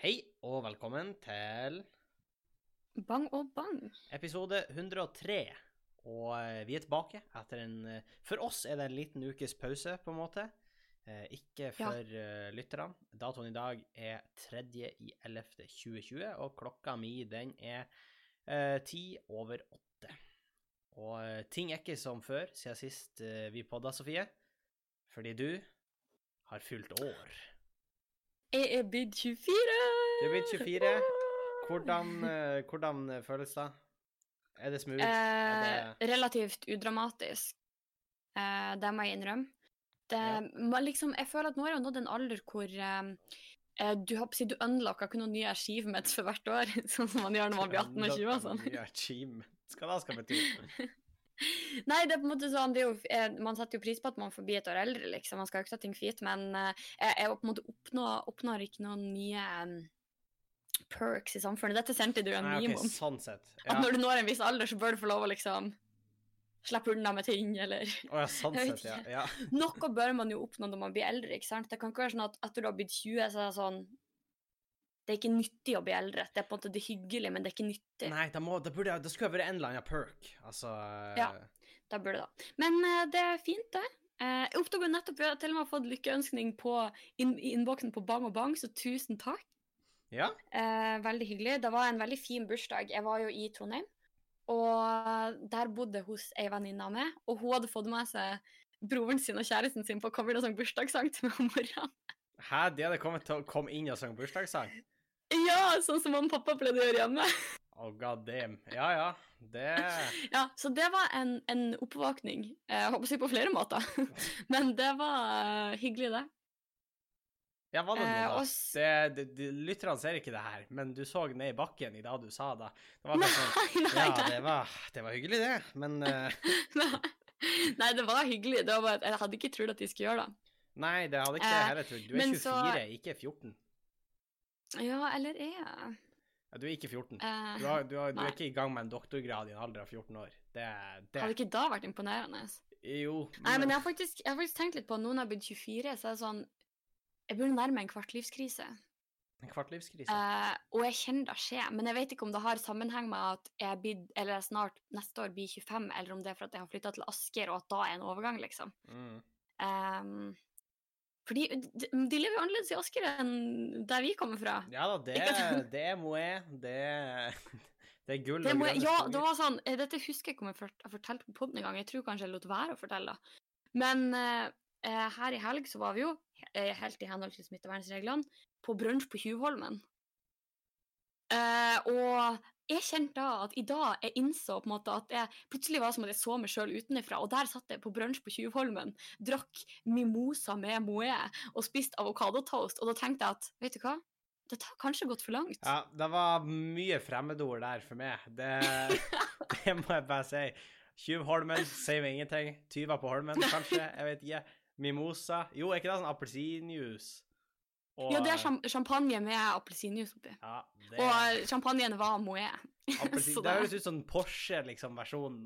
Hei og velkommen til Bang og bang. episode 103. Og eh, vi er tilbake etter en eh, For oss er det en liten ukes pause, på en måte. Eh, ikke for ja. lytterne. Datoen i dag er 3.11.2020, og klokka mi den er eh, ti over åtte. Og ting er ikke som før siden sist vi podda, Sofie. Fordi du har fylt år. Jeg er blitt 24! Du er blitt 24. Hvordan, eh, hvordan føles det? Er det smooth? Eh, det... relativt udramatisk. Eh, det må jeg innrømme. Det, Ja. liksom, jeg føler at nå har jeg nådd en alder hvor eh, eh, du, har, si, du unlocka ikke noen nye achievements for hvert år, sånn som man gjør når man blir 18 og 20 og sånn. Hva det skal bety? Nei, det er på en måte sånn, det jo, eh, man setter jo pris på at man får bli et år eldre, liksom. Man skal jo ikke ta ting for gitt, men eh, jeg, jeg oppnår, oppnår ikke noen nye um, perks i samfunnet. Dette sendte du en Nei, meme ok, om. sånn sett. At når du når en viss alder, så bør du få lov å liksom slippe unna med ting, eller oh, ja, sånn sett, ja. ja. Noe bør man jo oppnå når man blir eldre, ikke sant? Det kan ikke være sånn at etter du har blitt 20, så er det sånn Det er ikke nyttig å bli eldre. Det er på en måte det er hyggelig, men det er ikke nyttig. Nei, det, må, da, burde, det skulle ha vært en eller annen perk. Altså Ja. Da burde det da. Men uh, det er fint, det. Jeg jeg oppdaget nettopp at har til og med fått lykkeønskning på inn, i innboksen på Bang og Bang, så tusen takk. Ja. Uh, veldig hyggelig. Det var en veldig fin bursdag. Jeg var jo i Trondheim, og der bodde hos ei venninne av meg, og hun hadde fått med seg broren sin og kjæresten sin på å komme inn og sang bursdagssang til meg om morgenen. Hæ, de hadde kommet til å komme inn og sang bursdagssang? Ja, sånn som mamma og pappa pleide å gjøre hjemme. Oh, god damn. Ja, ja. Det Ja, Så det var en, en oppvåkning. Eh, Jeg håper å si på flere måter. Men det var eh, hyggelig, det. Ja, var det Eh, noe, da? og s- Det, det, de, lytterne ser ikke det her, men du så ned i bakken i dag du sa det. Det var bare sånn Nei, nei, Ja, det var, det var hyggelig, det, men uh... Nei, det var hyggelig. Det var bare jeg hadde ikke trodd at de skulle gjøre det. Nei, det hadde ikke jeg Eh, heller trodd. Du er men 24, så- ikke 14. Ja, eller er jeg? Ja, du er ikke 14. Eh, Du, har, du, har, du er ikke i gang med en doktorgrad i en alder av 14 år. Det, det Hadde ikke da vært imponerende? Jo, Nei, men jeg har faktisk, jeg har faktisk tenkt litt på Noen har blitt 24, så er det sånn Jeg burde nærme meg en kvartlivskrise. En kvartlivskrise. Eh, og jeg kjenner det skje, men jeg vet ikke om det har sammenheng med at jeg eller jeg snart neste år blir 25, eller om det er for at jeg har flytta til Asker, og at da er en overgang, liksom. Mm. Um, fordi de, lever jo annerledes i Asker enn der vi kommer fra. Ja da, det, det er Moé. Det, det er gull Det må, ja, det var sånn, eh, Dette husker jeg ikke om jeg fort- jeg fortalte på podden en gang. Jeg tror kanskje jeg lot være å fortelle. det. Men eh, eh, her i helg så var vi jo, eh, helt i henhold til smittevernreglene, på brunsj på Tjuvholmen. Eh, og jeg kjente da at i dag jeg innså på en måte at jeg plutselig var som at jeg så meg sjøl utenfra. Og der satt jeg på brunsj på Tjuvholmen, drakk mimosa med moe og spiste avokadotoast. Og da tenkte jeg at vet du hva, dette har kanskje gått for langt. Ja, det var mye fremmedord der for meg. Det, det må jeg bare si. Tjuvholmen sier meg ingenting. Tyver på Holmen, kanskje. Jeg vet ikke. Mimosa. Jo, er ikke det sånn appelsinjuice? Og- Ja, det er champagne med appelsinjuice oppi. Ja, det, Og eh, champagnen var appelsin, det høres ut som Porsche, liksom,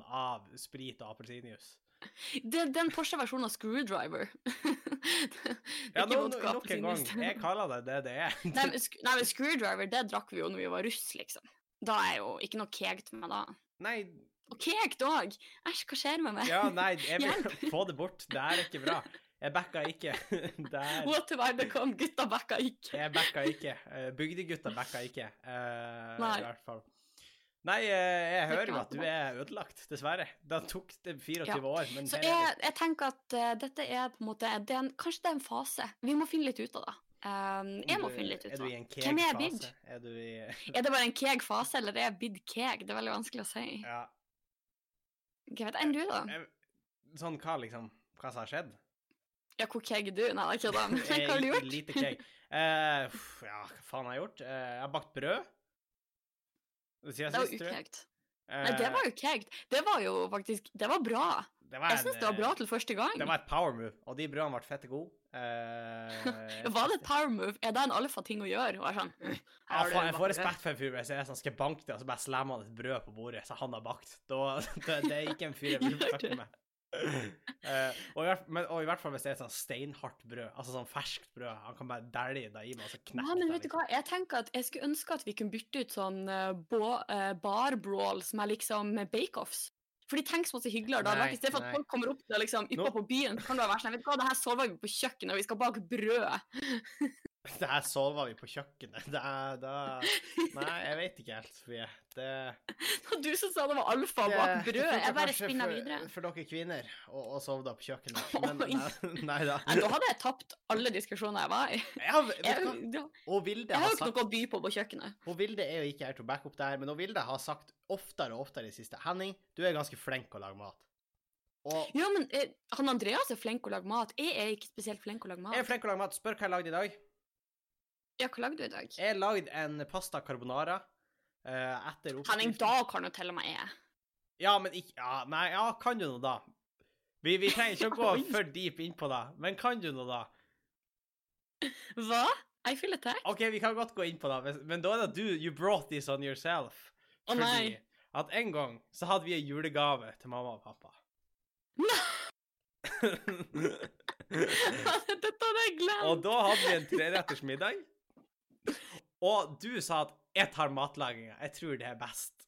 av sprit og appelsinjuice. Det den Porsche-versjonen av Screwdriver. er Ja, nå, vodka nok en gang. Jeg kaller det det det er. Nei, men, nei, men Screwdriver, det drakk vi jo når vi var russ, liksom. Da er jo ikke noe kegt med da. Nei, Og kegt òg! Æsj, hva skjer med meg? ja, nei, jeg vil få det bort. Det er ikke bra. Jeg backa ikke. Det er What to det kom, gutta backa ikke. Jeg backa ikke. Eh, Bygdegutta backa ikke, uh, Nei. i hvert fall. Nei, eh, jeg hører jo at du er ødelagt, dessverre. Da tok det 24 Ja. år, men Så er jeg, jeg tenker at uh, dette er på en måte det er en, Kanskje det er en fase. Vi må finne litt ut av det. Um, jeg må finne litt ut Er av du det. i en Hvem er jeg keg-fase? blitt? Er du i Er det bare en keg fase, eller er jeg blitt keg? Det er veldig vanskelig å si. Ja. Hva vet enn du, da? Sånn hva, liksom? Hva som har skjedd? Ja, hvor keg er du? Nei, det er ikke det. Hva har du gjort? Lite keg. Uh, ja, hva faen har jeg gjort? Uh, jeg har bakt brød. Siden Det var sist, Uh, ukegt. Nei, det Eh, var jo kegt. Det var jo faktisk Det var bra. det var Jeg en, syns det var bra eh, til første gang. Det var et power move, og de brødene ble fette gode. Eh, var det et power move? Er det en alfa-ting å gjøre? Og er sånn, «Mm, Ja, faen, jeg får respekt for en fyr hvis jeg sånn, skal banke det, og så bare slammer han et brød på bordet så han har bakt. Da, det, det er ikke en fyr jeg vil snakke med. Eh, og, i hvert, men, og i hvert fall hvis det er sånn steinhardt brød, altså sånn ferskt brød. Han kan bare dælje det i meg, og så knekke Ja, men vet du liksom. hva, jeg tenker at jeg skulle ønske at vi kunne bytte ut sånn uh, bar brawl som er liksom bake-offs. For de tenker så masse hyggeligere da. I stedet for at folk kommer opp til liksom, yppa på byen, kan det være sånn Vet du hva, det her sover vi på kjøkkenet, og vi skal bake brød. Det her sova vi på kjøkkenet. Det er da Nei, jeg vet ikke helt, Sofie. Det var du som sa det var alfa bak brød. Jeg bare spinner for, videre. For dere kvinner å, da på kjøkkenet. Men Oi. nei, nei da. Nei, da hadde jeg tapt alle diskusjoner jeg var i. Ja, vet Jeg, hva? da, jeg har har jo ikke sagt noe å by på på kjøkkenet. Og Vilde er jo ikke her til å backe opp det her, men og Vilde har sagt oftere og oftere i det siste Henning, du er ganske flink å lage mat. Og Ja, men eh, han Andreas er flink å lage mat. Jeg er ikke spesielt flink å lage mat. jeg er flink å lage mat. Spør hva jeg lagde i dag. Ja, hva lagde du i dag? Jeg lagde en pasta carbonara Uh, etter Henning, da kan du til og med jeg. Ja, men ikke ja, Nei, ja, kan du nå da? Vi, vi trenger ikke å gå for deep inn på det, men kan du nå da? Hva? I feel attacked. OK, vi kan godt gå inn på det, men- men da er det du You brought this on yourself. Å nei. at en gang så hadde vi en julegave til mamma og pappa. Dette hadde jeg glemt. og da hadde vi en treretters middag. Og du sa at 'jeg tar matlaginga, jeg tror det er best'.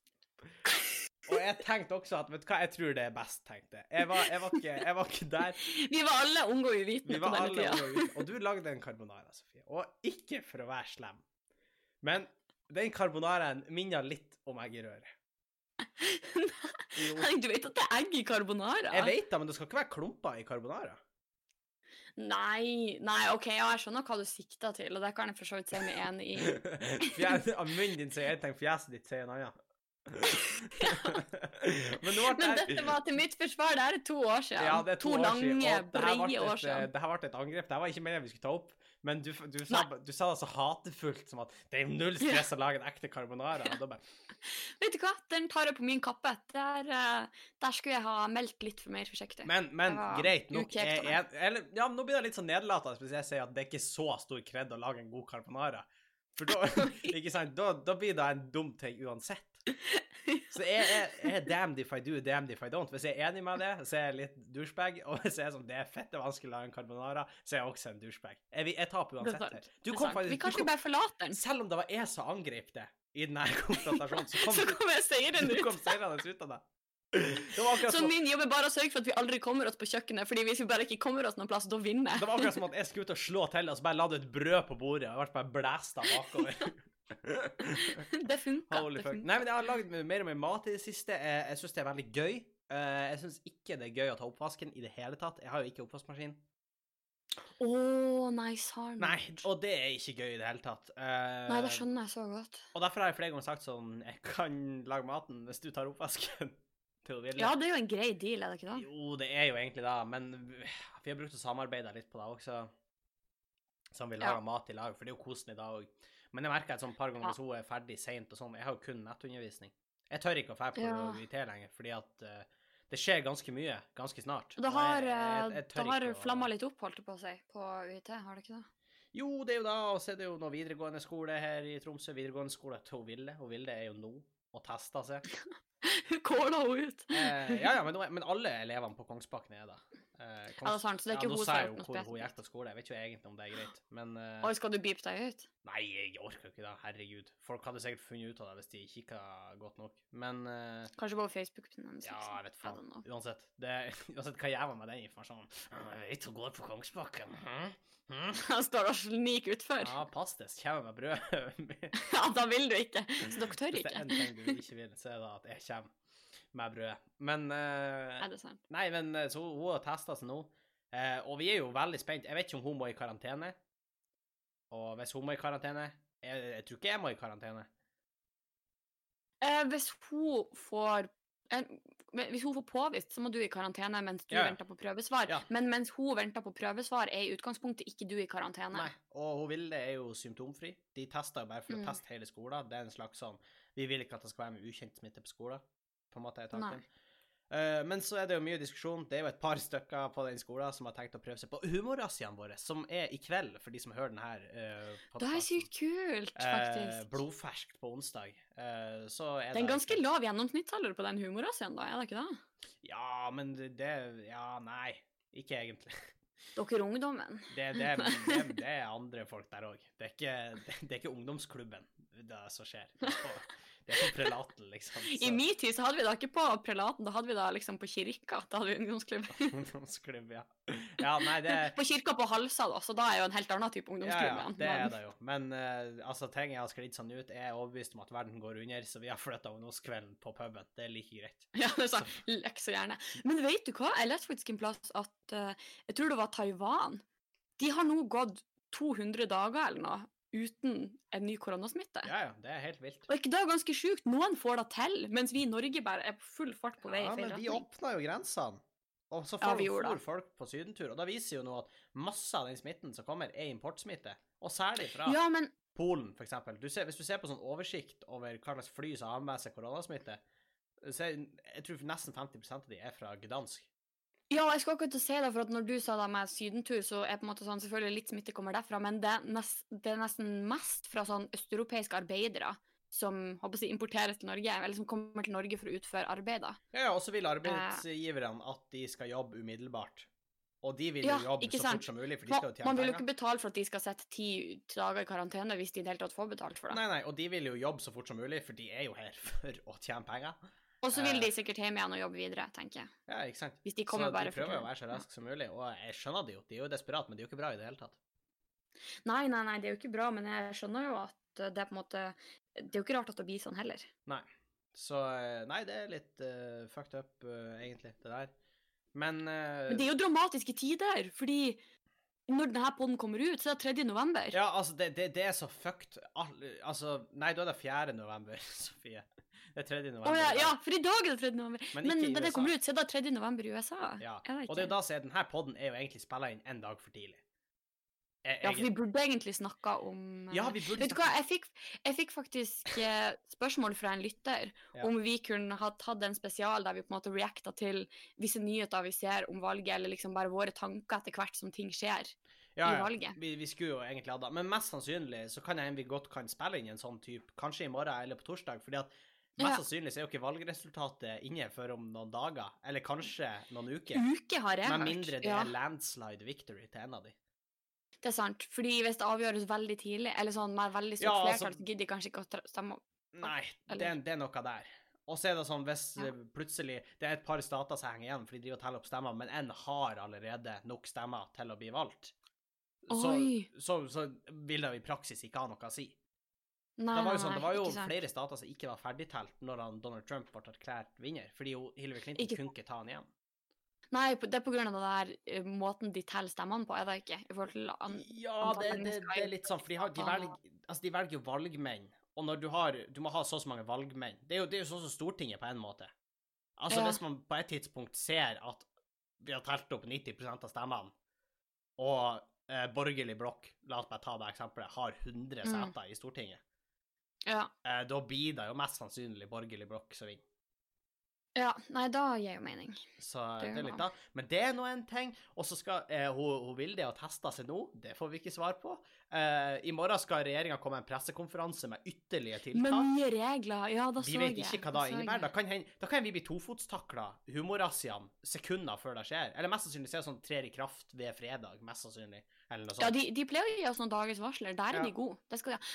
Og jeg tenkte også at vet du hva, jeg tror det er best, tenkte jeg. Jeg var, jeg var, ikke, jeg var ikke der. Vi var alle unge og Vi uvitende på var denne tida. unge. Og du lagde en carbonara, Sofie. Og ikke for å være slem, men den carbonaraen minner litt om eggerøre. i røret. Jo. Henning, du vet at det er egg i carbonara? Jeg vet det, men det skal ikke være klumper i carbonara. Nei, nei, OK, ja, jeg skjønner hva du sikter til, og det kan jeg for så vidt si meg enig i. Av munnen din sier én ting, fjeset ditt sier en annen. Men nå ble Men dette var til mitt forsvar, det her er to år siden. ja, det er to, år lange, siden, det breie år siden. Det her ble et angrep. Det her var ikke meningen vi skulle ta opp, men du, du, sa, du sa det så hatefullt som at det er null stress å lage en ekte carbonara. Og da bare Vet du hva, den tar jeg på min kappe. Der, eh, der skulle jeg ha meldt litt for mer forsiktig. Men, men greit nok. Jeg, jeg, eller, ja, nå blir det litt sånn nedlatende hvis jeg sier at det er ikke så stor kred å lage en god carbonara. For da, da, da blir det en dum ting uansett. Så jeg, er damned if I do, damned if I don't. Hvis jeg er enig med det, så er jeg litt douchebag. Og hvis jeg er sånn, det er fette vanskelig å lage en carbonara, så er jeg også en douchebag. Jeg, jeg taper er uansett her. Du kom faktisk Vi kan kom, ikke bare forlate den. Selv om det var jeg som angrep det i denne konfrontasjonen, så kom Så kom jeg seirende ut. ut av det. Så som min jobb er bare å sørge for at vi aldri kommer oss på kjøkkenet, fordi hvis vi bare ikke kommer oss noen plass, da vinner jeg. Det var akkurat som at jeg skulle ut og slå til, og så bare la du et brød på bordet, og jeg ble bare blæsta bakover. Det funka. Nei, men jeg har lagd mer og mer mat i det siste. Jeg, jeg syns det er veldig gøy. Eh, jeg syns ikke det er gøy å ta oppvasken i det hele tatt. Jeg har jo ikke oppvaskmaskin. Å, nei, sant. Nei, og det er ikke gøy i det hele tatt. Uh, Nei, det skjønner jeg så godt. Og derfor har jeg flere ganger sagt sånn Jeg kan lage maten hvis du tar oppvasken. Ja, det er jo en grei deal, er det ikke det? Jo, det er jo egentlig det, men vi har brukt å samarbeide litt på det også. Som vi lager Ja. mat i lag, for det er jo koselig da òg. Men jeg merker et sånn par ganger hvis hun er ferdig seint og sånn Jeg har jo kun nettundervisning. Jeg tør ikke å dra på Ja. UiT lenger, fordi at uh, det skjer ganske mye ganske snart. Det har, eh, har flamma litt opp, holdt det på å si, på UiT, har det ikke det? Jo, det er jo da, og så er det jo noe videregående skole her i Tromsø. Videregående skole til Vilde. Og Vilde er jo nå og tester seg. Hun kåla henne ut. Eh, ja, ja, men, men alle elevene på Kongsbakken er det. Eh, Ja, det er sant, så det er ikke ja, hun nå sa jeg jo hvor hun gikk på skole. Jeg vet ikke egentlig om det er greit, men eh, Oi, skal du beepe deg ut? Nei, jeg orker ikke det. Herregud. Folk hadde sikkert funnet ut av det hvis de kikka godt nok. Men eh, Kanskje på Facebook-en hennes? ja, liksom. jeg vet faen. Uansett. Det, uansett hva jeg gjør med den informasjonen. Jeg vet hun går på Kongsbakken. Hm? Hm? Han står og sniker utfor. Ja, pass deg, så Kommer med brød. Ja, da vil du ikke. Så dere tør Hvis det er en ting du ikke vil, så er det at jeg kommer med brød. Men uh, Er det sant? Nei, men eh, så hun har testa seg nå, uh, og vi er jo veldig spent. Jeg vet ikke om hun må i karantene. Og hvis hun må i karantene Jeg, jeg tror ikke jeg må i karantene. Uh, hvis hun får Hvis hun får påvist, så må du i karantene mens du Ja, venter på prøvesvar. Ja. Men mens hun venter på prøvesvar, er i utgangspunktet ikke du i karantene. Nei. Og hun Vilde er jo symptomfri. De tester bare for å Mm. teste hele skolen. Det er en slags sånn Vi vil ikke at det skal være med ukjent smitte på skolen. På en måte er tanken. Eh, men så er det jo mye diskusjon. Det er jo et par stykker på den skolen som har tenkt å prøve seg på humorrazziaene våre, som er i kveld, for de som hører den her. Uh, Det er sykt kult, faktisk. blodferskt på onsdag. Eh, så er det er en ganske lav gjennomsnittsalder på den humorrazziaen, da, er det ikke det? Ja, men det, Ja, nei. Ikke egentlig. Dere ungdommen. Det, det, det, det er andre folk der òg. Det, er ikke- det, det er ungdomsklubben det som skjer. Det er på, det er på prelaten, liksom. I min tid så hadde vi da ikke på prelaten, da hadde vi da liksom på kirka. Da hadde vi ungdomsklubb. Ungdomsklubb, ja. Ja, nei, det På kirka på Halsa, da, så da er jo en helt annen type ungdomsklubb. ja, ja, det er det jo. Men uh, altså, ting jeg har sklidd sånn ut, er overbevist om at verden går under, så vi har flytta ungdomskvelden på puben. Det er like greit. Ja, det sånn, lekk så gjerne. Men vet du hva? Jeg leste faktisk en plass at uh, Jeg tror det var Taiwan. De har nå gått 200 dager eller noe uten en ny koronasmitte. Ja, ja, det er helt vilt. Og er ikke det ganske sjukt? Noen får det til, mens vi i Norge bare er på full fart på vei Ja, i feil men vi retning. åpna jo grensene. Og så Ja, får vi folk på sydentur. Og da viser jo nå at masse av den smitten som kommer, er importsmitte. Og særlig fra Ja, men Polen, eksempel. Hvis du ser på sånn oversikt over hva slags fly som har med seg koronasmitte, så er, jeg tror nesten 50% av de er fra Gdansk. Ja, jeg skal akkurat til å si det, for at når du sa det med sydentur, så er på en måte sånn, selvfølgelig litt smitte kommer derfra, men det nest, det er nesten mest fra sånn østeuropeiske arbeidere som håper jeg, importerer til Norge, eller som kommer til Norge for å utføre arbeider. Ja, ja, og så vil arbeidsgiverne at de skal jobbe umiddelbart. Og de vil Ja, jo jobbe så fort som mulig, for de skal jo tjene penger. man vil jo ikke betale for at de skal sette ti dager i karantene hvis de i det hele tatt får betalt for det. Nei, nei, og de vil jo jobbe så fort som mulig, for de er jo her for å tjene penger. Og så vil eh, de sikkert hjem igjen og jobbe videre, tenker jeg. Ja, ikke sant? Hvis de kommer så bare de prøver jo å være så raske som mulig, og jeg skjønner det jo. De er jo desperate, men det er jo ikke bra i det hele tatt. Nei, nei, nei, det er jo ikke bra, men jeg skjønner jo at eh, det er på en måte Det er jo ikke rart at det blir sånn heller. Nei. Så eh, Nei, det er litt uh, fucked up, uh, egentlig, det der. Men, uh, Men det er jo dramatiske tider, fordi når denne podden kommer ut, så er det 3. november. Ja, altså, det, det, det er så fucked Al Altså, nei, da er det 4. november, Sofie. Det er 3. november. november. ja, ja, for i dag er det 3. november. Men Men når det kommer ut, så er det 3. november i USA. Ja, Og det er jo da så er denne podden er jo egentlig spilla inn en dag for tidlig. Jeg, Ja, for vi burde egentlig snakka om eh, Ja, vi burde Vet du hva, jeg fikk, jeg fikk faktisk eh, spørsmål fra en lytter Ja. om vi kunne ha tatt en spesial der vi på en måte reacta til visse nyheter vi ser om valget, eller liksom bare våre tanker etter hvert som ting skjer. ja, i ja, valget. Vi, vi skulle jo egentlig ha det. Men mest sannsynlig så kan jeg vi godt kan spille inn en sånn type, kanskje i morgen eller på torsdag. fordi at mest Ja. sannsynlig så er jo ikke valgresultatet inne før om noen dager, eller kanskje noen uker. Uke har jeg Med hørt. mindre det ja, er landslide victory til en av de. Det er sant. Fordi hvis det avgjøres veldig tidlig, eller sånn med veldig stort Ja, altså- flertall, så gidder de kanskje ikke å stemme opp. Nei, det, det er noe der. Og så er det sånn hvis Ja. eh, plutselig Det er et par stater som henger igjen, for de driver og teller opp stemmer, men en har allerede nok stemmer til å bli valgt. Så, så, så vil det jo i praksis ikke ha noe å si. Nei, Det var jo, sånn, det var jo flere stater som ikke var ferdigtelt når Donald Trump ble erklært vinner, fordi Hillary Clinton Ikke- kunne ikke ta han igjen. Nei, det er på grunn av det der eh, måten de teller stemmene på, er det ikke? An Ja, det, det, det er litt sånn, for de, har, de, Ah. velger, altså de velger jo valgmenn, og når du har Du må ha så og så mange valgmenn. Det er jo, det er jo sånn som Stortinget på en måte. Altså, Ja. hvis man på et tidspunkt ser at vi har telt opp 90% av stemmene, og eh, borgerlig blokk, la oss bare ta det eksempelet, har 100 Mm. seter i Stortinget, Ja. eh, da blir det jo mest sannsynlig borgerlig blokk som vinner. Ja. Nei, da gir jo mening. Så Det det er litt da. Men det er nå en ting. Og så skal eh, hun, hun Vilde ha testa seg nå, det får vi ikke svar på. Eh, I morgen skal regjeringa komme med en pressekonferanse med ytterligere tiltak. Med nye regler, ja, da så Vi vet ikke hva da innebærer. Da kan, hen- da kan vi bli tofotstakla, humorrazziaen, sekunder før det skjer. Eller mest sannsynlig så er det sånn trer i kraft ved fredag, mest sannsynlig. Ja, de, de pleier å gi oss noen dagers varsler. Der er Ja. de gode.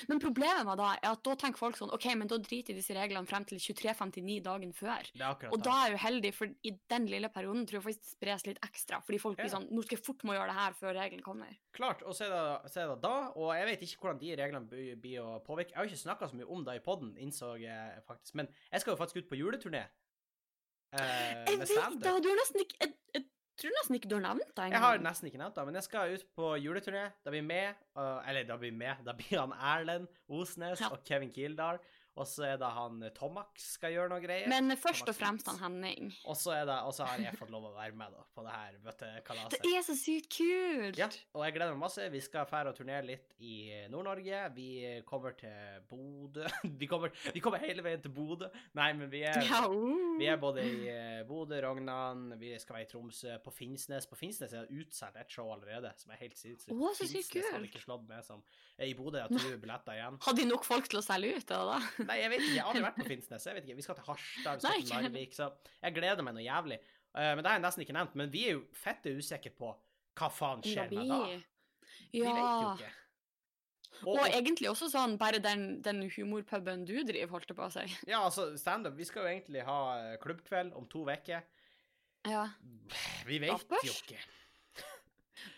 Men problemet med da er at da tenker folk sånn OK, men da driter disse reglene frem til 23.59 dagen før. Og da er jeg jo heldig, for i den lille perioden tror jeg faktisk det spres litt ekstra. Fordi folk blir Ja. sånn Nå skal jeg fort må gjøre det her før regelen kommer. Klart, og så er, det, så er det da, og jeg vet ikke hvordan de reglene blir, å påvirke. Jeg har ikke snakka så mye om det i poden, innså jeg faktisk. Men jeg skal jo faktisk ut på juleturné. Eh, Jeg vet det, og du har nesten ikke tror nesten ikke du har nevnt det Jeg har nesten ikke nevnt det, men jeg skal ut på juleturné. Da blir med, uh, eller da blir med, da blir han Erlend Osnes Ja. og Kevin Kildahl. Og så er det han eh, Tomax skal gjøre noe greier. Men først og fremst han Henning. Og så har jeg fått lov å være med da, på det her bøttekalaset. Det er så sykt kult! Ja, og jeg gleder meg masse. Vi skal fære og turnere litt i Nord-Norge. Vi kommer til Bodø. Vi kommer, vi kommer hele veien til Bodø. Nei, men vi er, Ja, uh. vi er både i eh, Bodø, Rognan, vi skal være i Tromsø, på Finnsnes. På Finnsnes er det utsolgt et show allerede, som er helt sinnssykt. Å, så sykt kult! Finnsnes hadde ikke slått med som I Bodø og 20 billetter igjen. Hadde de nok folk til å selge ut, er det da? Nei, jeg vet ikke. Jeg har aldri vært på Finnsnes. Jeg vet ikke. Vi skal til Harstad, vi skal til. Narvik, så jeg gleder meg noe jævlig. Eh, men det har jeg nesten ikke nevnt. Men vi er jo fette usikre på hva faen skjer med da. Vi Ja. vet jo ikke. Og, egentlig også sånn bare den, den humorpuben du driver, holdt det på å si. Ja, altså, standup. Vi skal jo egentlig ha eh, klubbkveld om to uker. Ja. Vi vet jo ikke.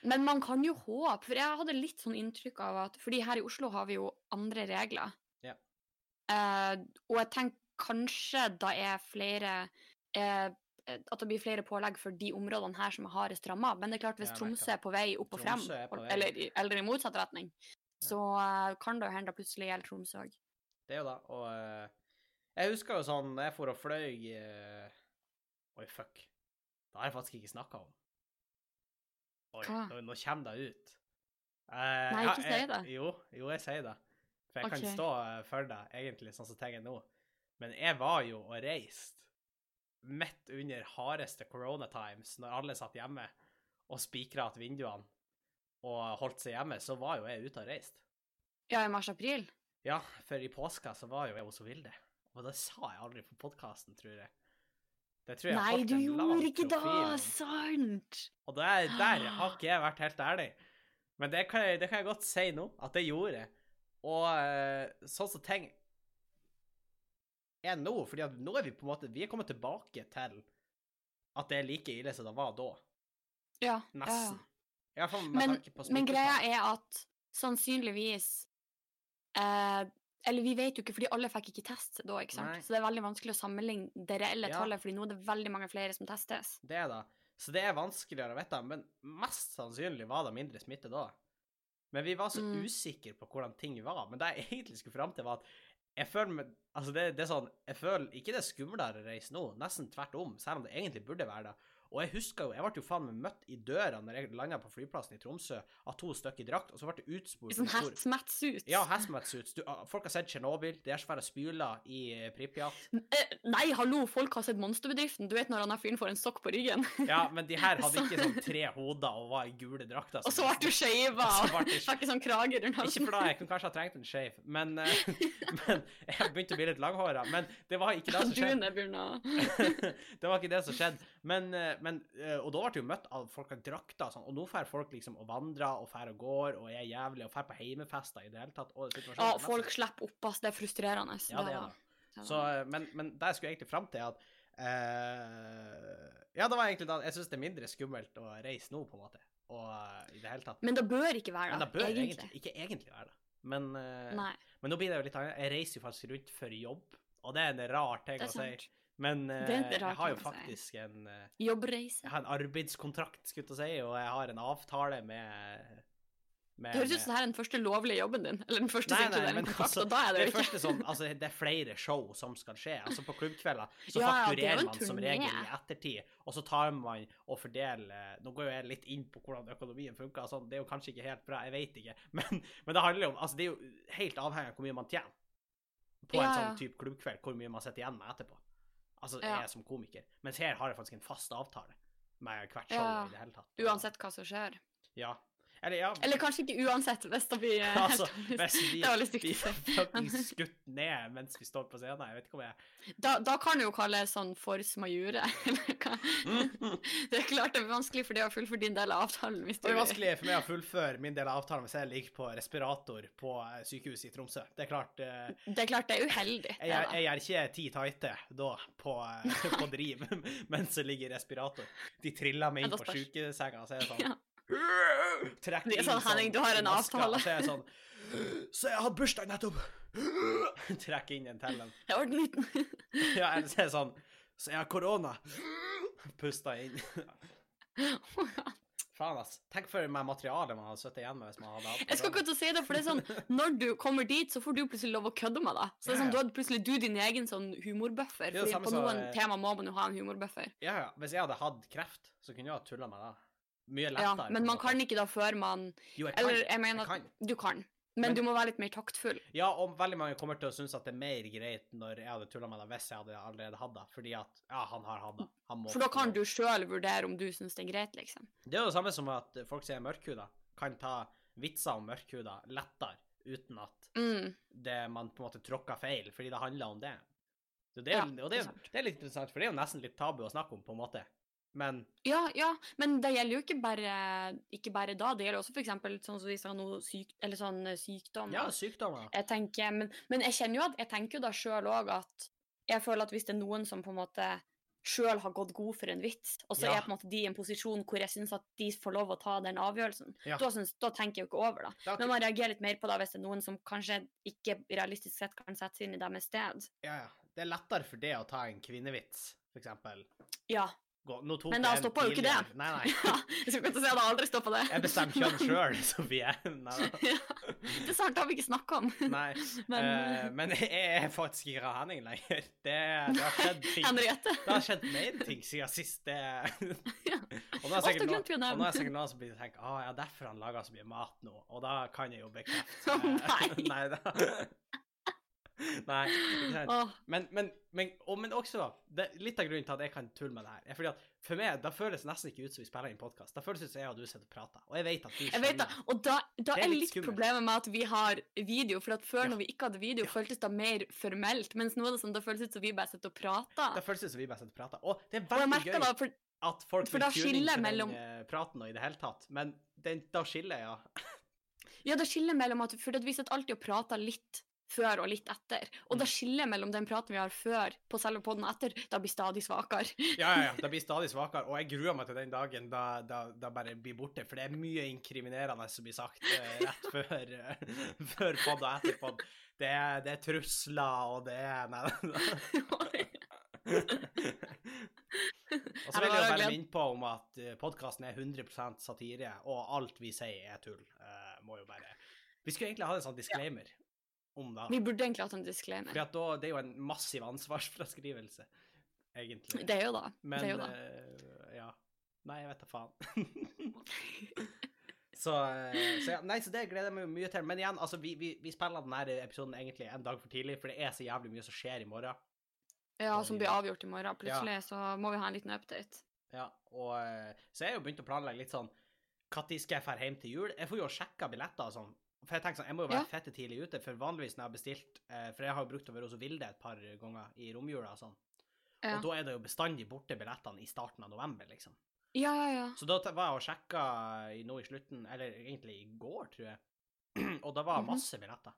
Men man kan jo håpe, for jeg hadde litt sånn inntrykk av at Fordi her i Oslo har vi jo andre regler. Ja. Eh, og jeg tenker kanskje da er flere eh, At det blir flere pålegg for de områdene her som er hardest ramma. Men det er klart, hvis Ja, Tromsø er på vei opp og frem, er eller, eller i motsatt retning, så eh, kan det jo hende det plutselig gjelder Tromsø òg. Det er jo da, og eh, Jeg husker jo sånn jeg for og fløy eh, Oi, fuck. Det har jeg faktisk ikke snakka om. Oi, nå, nå kommer det ut. Uh, Nei, ikke si jeg- det. Jo, jo, jeg sier det. For jeg okay. kan stå eh, for det, egentlig, sånn som ting er nå. Men jeg var jo og reiste midt under hardeste corona times, når alle satt hjemme og spikra igjen vinduene og holdt seg hjemme, så var jo jeg ute og reiste. Ja, i mars-april. Ja, for i påska så var jo jeg hos Vilde. Og det sa jeg aldri på podkasten, tror jeg. Nei, du gjorde ikke det! om. Sant! Og der, der har ikke jeg vært helt ærlig. Men det kan, jeg, det kan jeg godt si nå, at det gjorde jeg. Og eh, sånn som ting er nå, fordi nå er vi på en måte Vi er kommet tilbake til at det er like ille som det var da. Ja. ja, ja. Nesten. Med Men, men greia er at sannsynligvis eh, Eller vi vet jo ikke, fordi alle fikk ikke test da, ikke sant? Nei. Så det er veldig vanskelig å sammenligne det reelle Ja. tallet, fordi nå er det veldig mange flere som testes. Det det. Så det er vanskeligere å vite, men mest sannsynlig var det mindre smitte da. Men vi var så Mm. usikre på hvordan ting var. Men det jeg egentlig skulle fram til, var at jeg føler Altså, det, det er sånn Jeg føler ikke det er skumlere å reise nå, nesten tvert om, selv om det egentlig burde være det. Og jeg husker jo Jeg ble jo faen meg møtt i døra når jeg landa på flyplassen i Tromsø av to stykker i drakt, og så ble det utspurt sånn hazmat-suits. Ja, hazmat-suits. Ah, Folk har sett Tsjernobyl. Det er svære spyler i eh, Pripjat. Eh, nei, hallo, folk har sett Monsterbedriften. Du vet når han fyren får en sokk på ryggen. Ja, men de her hadde ikke sånn tre hoder og var i gule drakter. Og så ble du skeiva Og fikk sånn krage rundt Ikke for da, jeg kunne kanskje ha trengt en skeiv, men, eh, men jeg begynte å bli litt langhåra. Men det var ikke det som skjedde. Det var ikke det som skjedde. Men, men, eh, og da ble jeg jo møtt av folk har drakter og sånn, og nå får folk liksom og vandrer og drar og går og er jævlig og drar på heimefester i det hele tatt. Ja, folk slipper opp, ass. Det er frustrerende. Ja, det er det. det Så, eh, men, men det jeg skulle egentlig fram til, at uh, Ja, det var egentlig da Jeg syns det er mindre skummelt å reise nå, på en måte. Og i det hele tatt. Men det bør ikke være Men det, det bør egentlig. egentlig ikke egentlig være det. Men, uh, men nå blir det jo litt annet. Jeg reiser jo faktisk rundt for jobb, og det er en rar ting det å si. Men en jeg har jo faktisk en eh, Jobbreise. Jeg har en arbeidskontrakt, skulle jeg si, og jeg har en avtale med, med Det høres ut som det her er den første lovlige jobben din. Eller den første Nei, nei, men en altså, og da er det det jo ikke. sånn, altså det er flere show som skal skje. Altså På klubbkvelder så Ja, er fakturerer man som regel i ettertid, og så tar man og fordeler Nå går jo jeg litt inn på hvordan økonomien funker, sånn, det er jo kanskje ikke helt bra, jeg vet ikke, men, men det handler jo om Altså det er jo helt avhengig av hvor mye man tjener på en Ja, sånn type klubbkveld, hvor mye man sitter igjen med etterpå. Altså Ja. jeg som komiker. Mens her har jeg faktisk en fast avtale med hvert show i det hele tatt. Uansett hva som skjer. Ja. Eller ja. Eller kanskje ikke uansett, det blir eh, Altså, helt vi, Det var litt stygt vi skutt ned mens vi står på scenen. Jeg vet ikke om jeg Da, da kan du jo kalle det sånn force majeure. Det er klart det er vanskelig for deg å fullføre din del av avtalen. hvis du... Det er vanskelig for meg å fullføre min del av avtalen hvis jeg ligger på respirator på eh, sykehuset i Tromsø. Det er klart uh... Det er klart det er uheldig. Jeg, jeg gjør ikke ti tighte da på, på driv mens jeg ligger i respirator. De triller meg inn på sjukesenga, så er det sånn Ja. Er inn sånn, Henning, du har en avtale. Så sånn Så jeg hadde bursdag nettopp! Trekk inn en til. Jeg ble liten. Ja, eller så er sånn Så jeg har korona. Pusta inn. Faen, ass. Tenk for meg materialet man hadde sittet igjen med hvis man hadde hatt Jeg skal ikke si det, for det er sånn Når du kommer dit, så får du plutselig lov å kødde med det. Så det er sånn. Du hadde plutselig du din egen sånn humorbuffer. Er samme på noen så, tema må man jo ha en humorbuffer. Ja, ja. Hvis jeg hadde hatt kreft, så kunne jeg ha tulla med det. Mye lettere. Ja, men man kan ikke da før man Jo, jeg kan. Eller jeg mener jeg kan. du kan. Men, Men- du må være litt mer taktfull. Ja, og veldig mange kommer til å synes at det er mer greit når jeg hadde tulla med deg hvis jeg hadde allerede hatt det. Fordi at ja, han har hatt det. For da kan du sjøl vurdere om du syns det er greit, liksom. Det er jo det samme som at folk som er mørkhuda, kan ta vitser om mørkhuda lettere uten at Mm. det man på en måte tråkka feil, fordi det handler om det. Så det, er, Ja, jo- og det det, er er, det er litt interessant, for det er jo nesten litt tabu å snakke om, på en måte. Men Ja, ja, men det gjelder jo ikke bare, ikke bare da. Det gjelder også f.eks. sånn som vi sa nå, syk, eller sånn eh, sykdommer. ja, sykdommer. Jeg tenker, men, men jeg kjenner jo at jeg tenker jo da sjøl òg at jeg føler at hvis det er noen som på en måte sjøl har gått god for en vits, og så Ja. er på en måte de i en posisjon hvor jeg syns at de får lov å ta den avgjørelsen, Ja. da, synes, da tenker jeg jo ikke over, da. Da, Men man reagerer litt mer på det hvis det er noen som kanskje ikke realistisk sett kan sette seg inn i deres sted. ja, ja. Det er lettere for det å ta en kvinnevits, for eksempel. Ja. Men da stoppa jo ikke det. Nei, nei. ja. Jeg skal ikke si at det aldri stoppa det. Jeg bestemmer kjønn sjøl, Sofie. Nei, da. ja. Det er sant, det har vi ikke snakka om. nei. Men uh, men jeg er faktisk ikke av Henning lenger. Det, det har skjedd ting. Henriette Det har skjedd mer ting siden sist. Det... Ja. Og nå er sikkert noen, er sikkert noen som blir tenkt ah, ja, derfor han lager så mye mat nå. Og da kan jeg jo bekrefte oh, nei. nei da. Nei, Men, men, men, og, men også det, Litt av grunnen til at jeg kan tulle med det her, er fordi at for meg da føles det nesten ikke ut som vi spiller inn podkast. Da føles det ut som jeg og du sitter og prater. Og jeg vet at du skjønner. vet skjønner. Og da, da er er litt litt problemet med at vi har video. For at før, Ja. når vi ikke hadde video, Ja. føltes det mer formelt. Mens nå er det sånn, det føles ut som vi bare sitter og prater. Det føles ut som vi bare sitter og prater. Og det er veldig gøy da, for at folk vil da tune inn til mellom- den eh, praten og i det hele tatt. Men den, da skiller ja. Ja, det skiller mellom at For vi sitter alltid og prater litt før og litt etter. Og da det skiller mellom den praten vi har før på selve podden og etter, da blir stadig svakere. Ja, ja, ja. Det blir stadig svakere. Og jeg gruer meg til den dagen da, da, da bare blir borte. For det er mye inkriminerende som blir sagt eh, rett før, eh, før pod og etter pod. Det det er trusler, og det er Nei. Og så vil jeg bare minne på om at podkasten er 100% satire, og alt vi sier er tull. Uh, må jo bare Vi skulle egentlig ha en sånn disclaimer om det. Vi burde egentlig hatt en disclaimer. For da, det er jo en massiv ansvarsfraskrivelse, egentlig. Det er jo da. Men det er jo da. Uh, ja. Nei, jeg vet da faen. så, eh, så ja, nei, så det gleder jeg meg mye til. Men igjen, altså, vi, vi, vi spiller denne episoden egentlig en dag for tidlig, for det er så jævlig mye som skjer i morgen. Ja, som blir avgjort i morgen. Ja. Plutselig så må vi ha en liten update. Ja, og eh, så jeg har jo begynt å planlegge litt sånn Når skal jeg dra hjem til jul? Jeg får jo sjekka billetter og sånn. For jeg tenker sånn, jeg må jo være Ja. fette tidlig ute, for vanligvis når jeg har bestilt eh, For jeg har jo brukt å være hos Vilde et par ganger i romjula og sånn. Ja. Og da er det jo bestandig borte billettene i starten av november, liksom. Ja, ja, ja. Så da var jeg og sjekka nå i slutten, eller egentlig i går, tror jeg. og da var Mhm. masse billetter.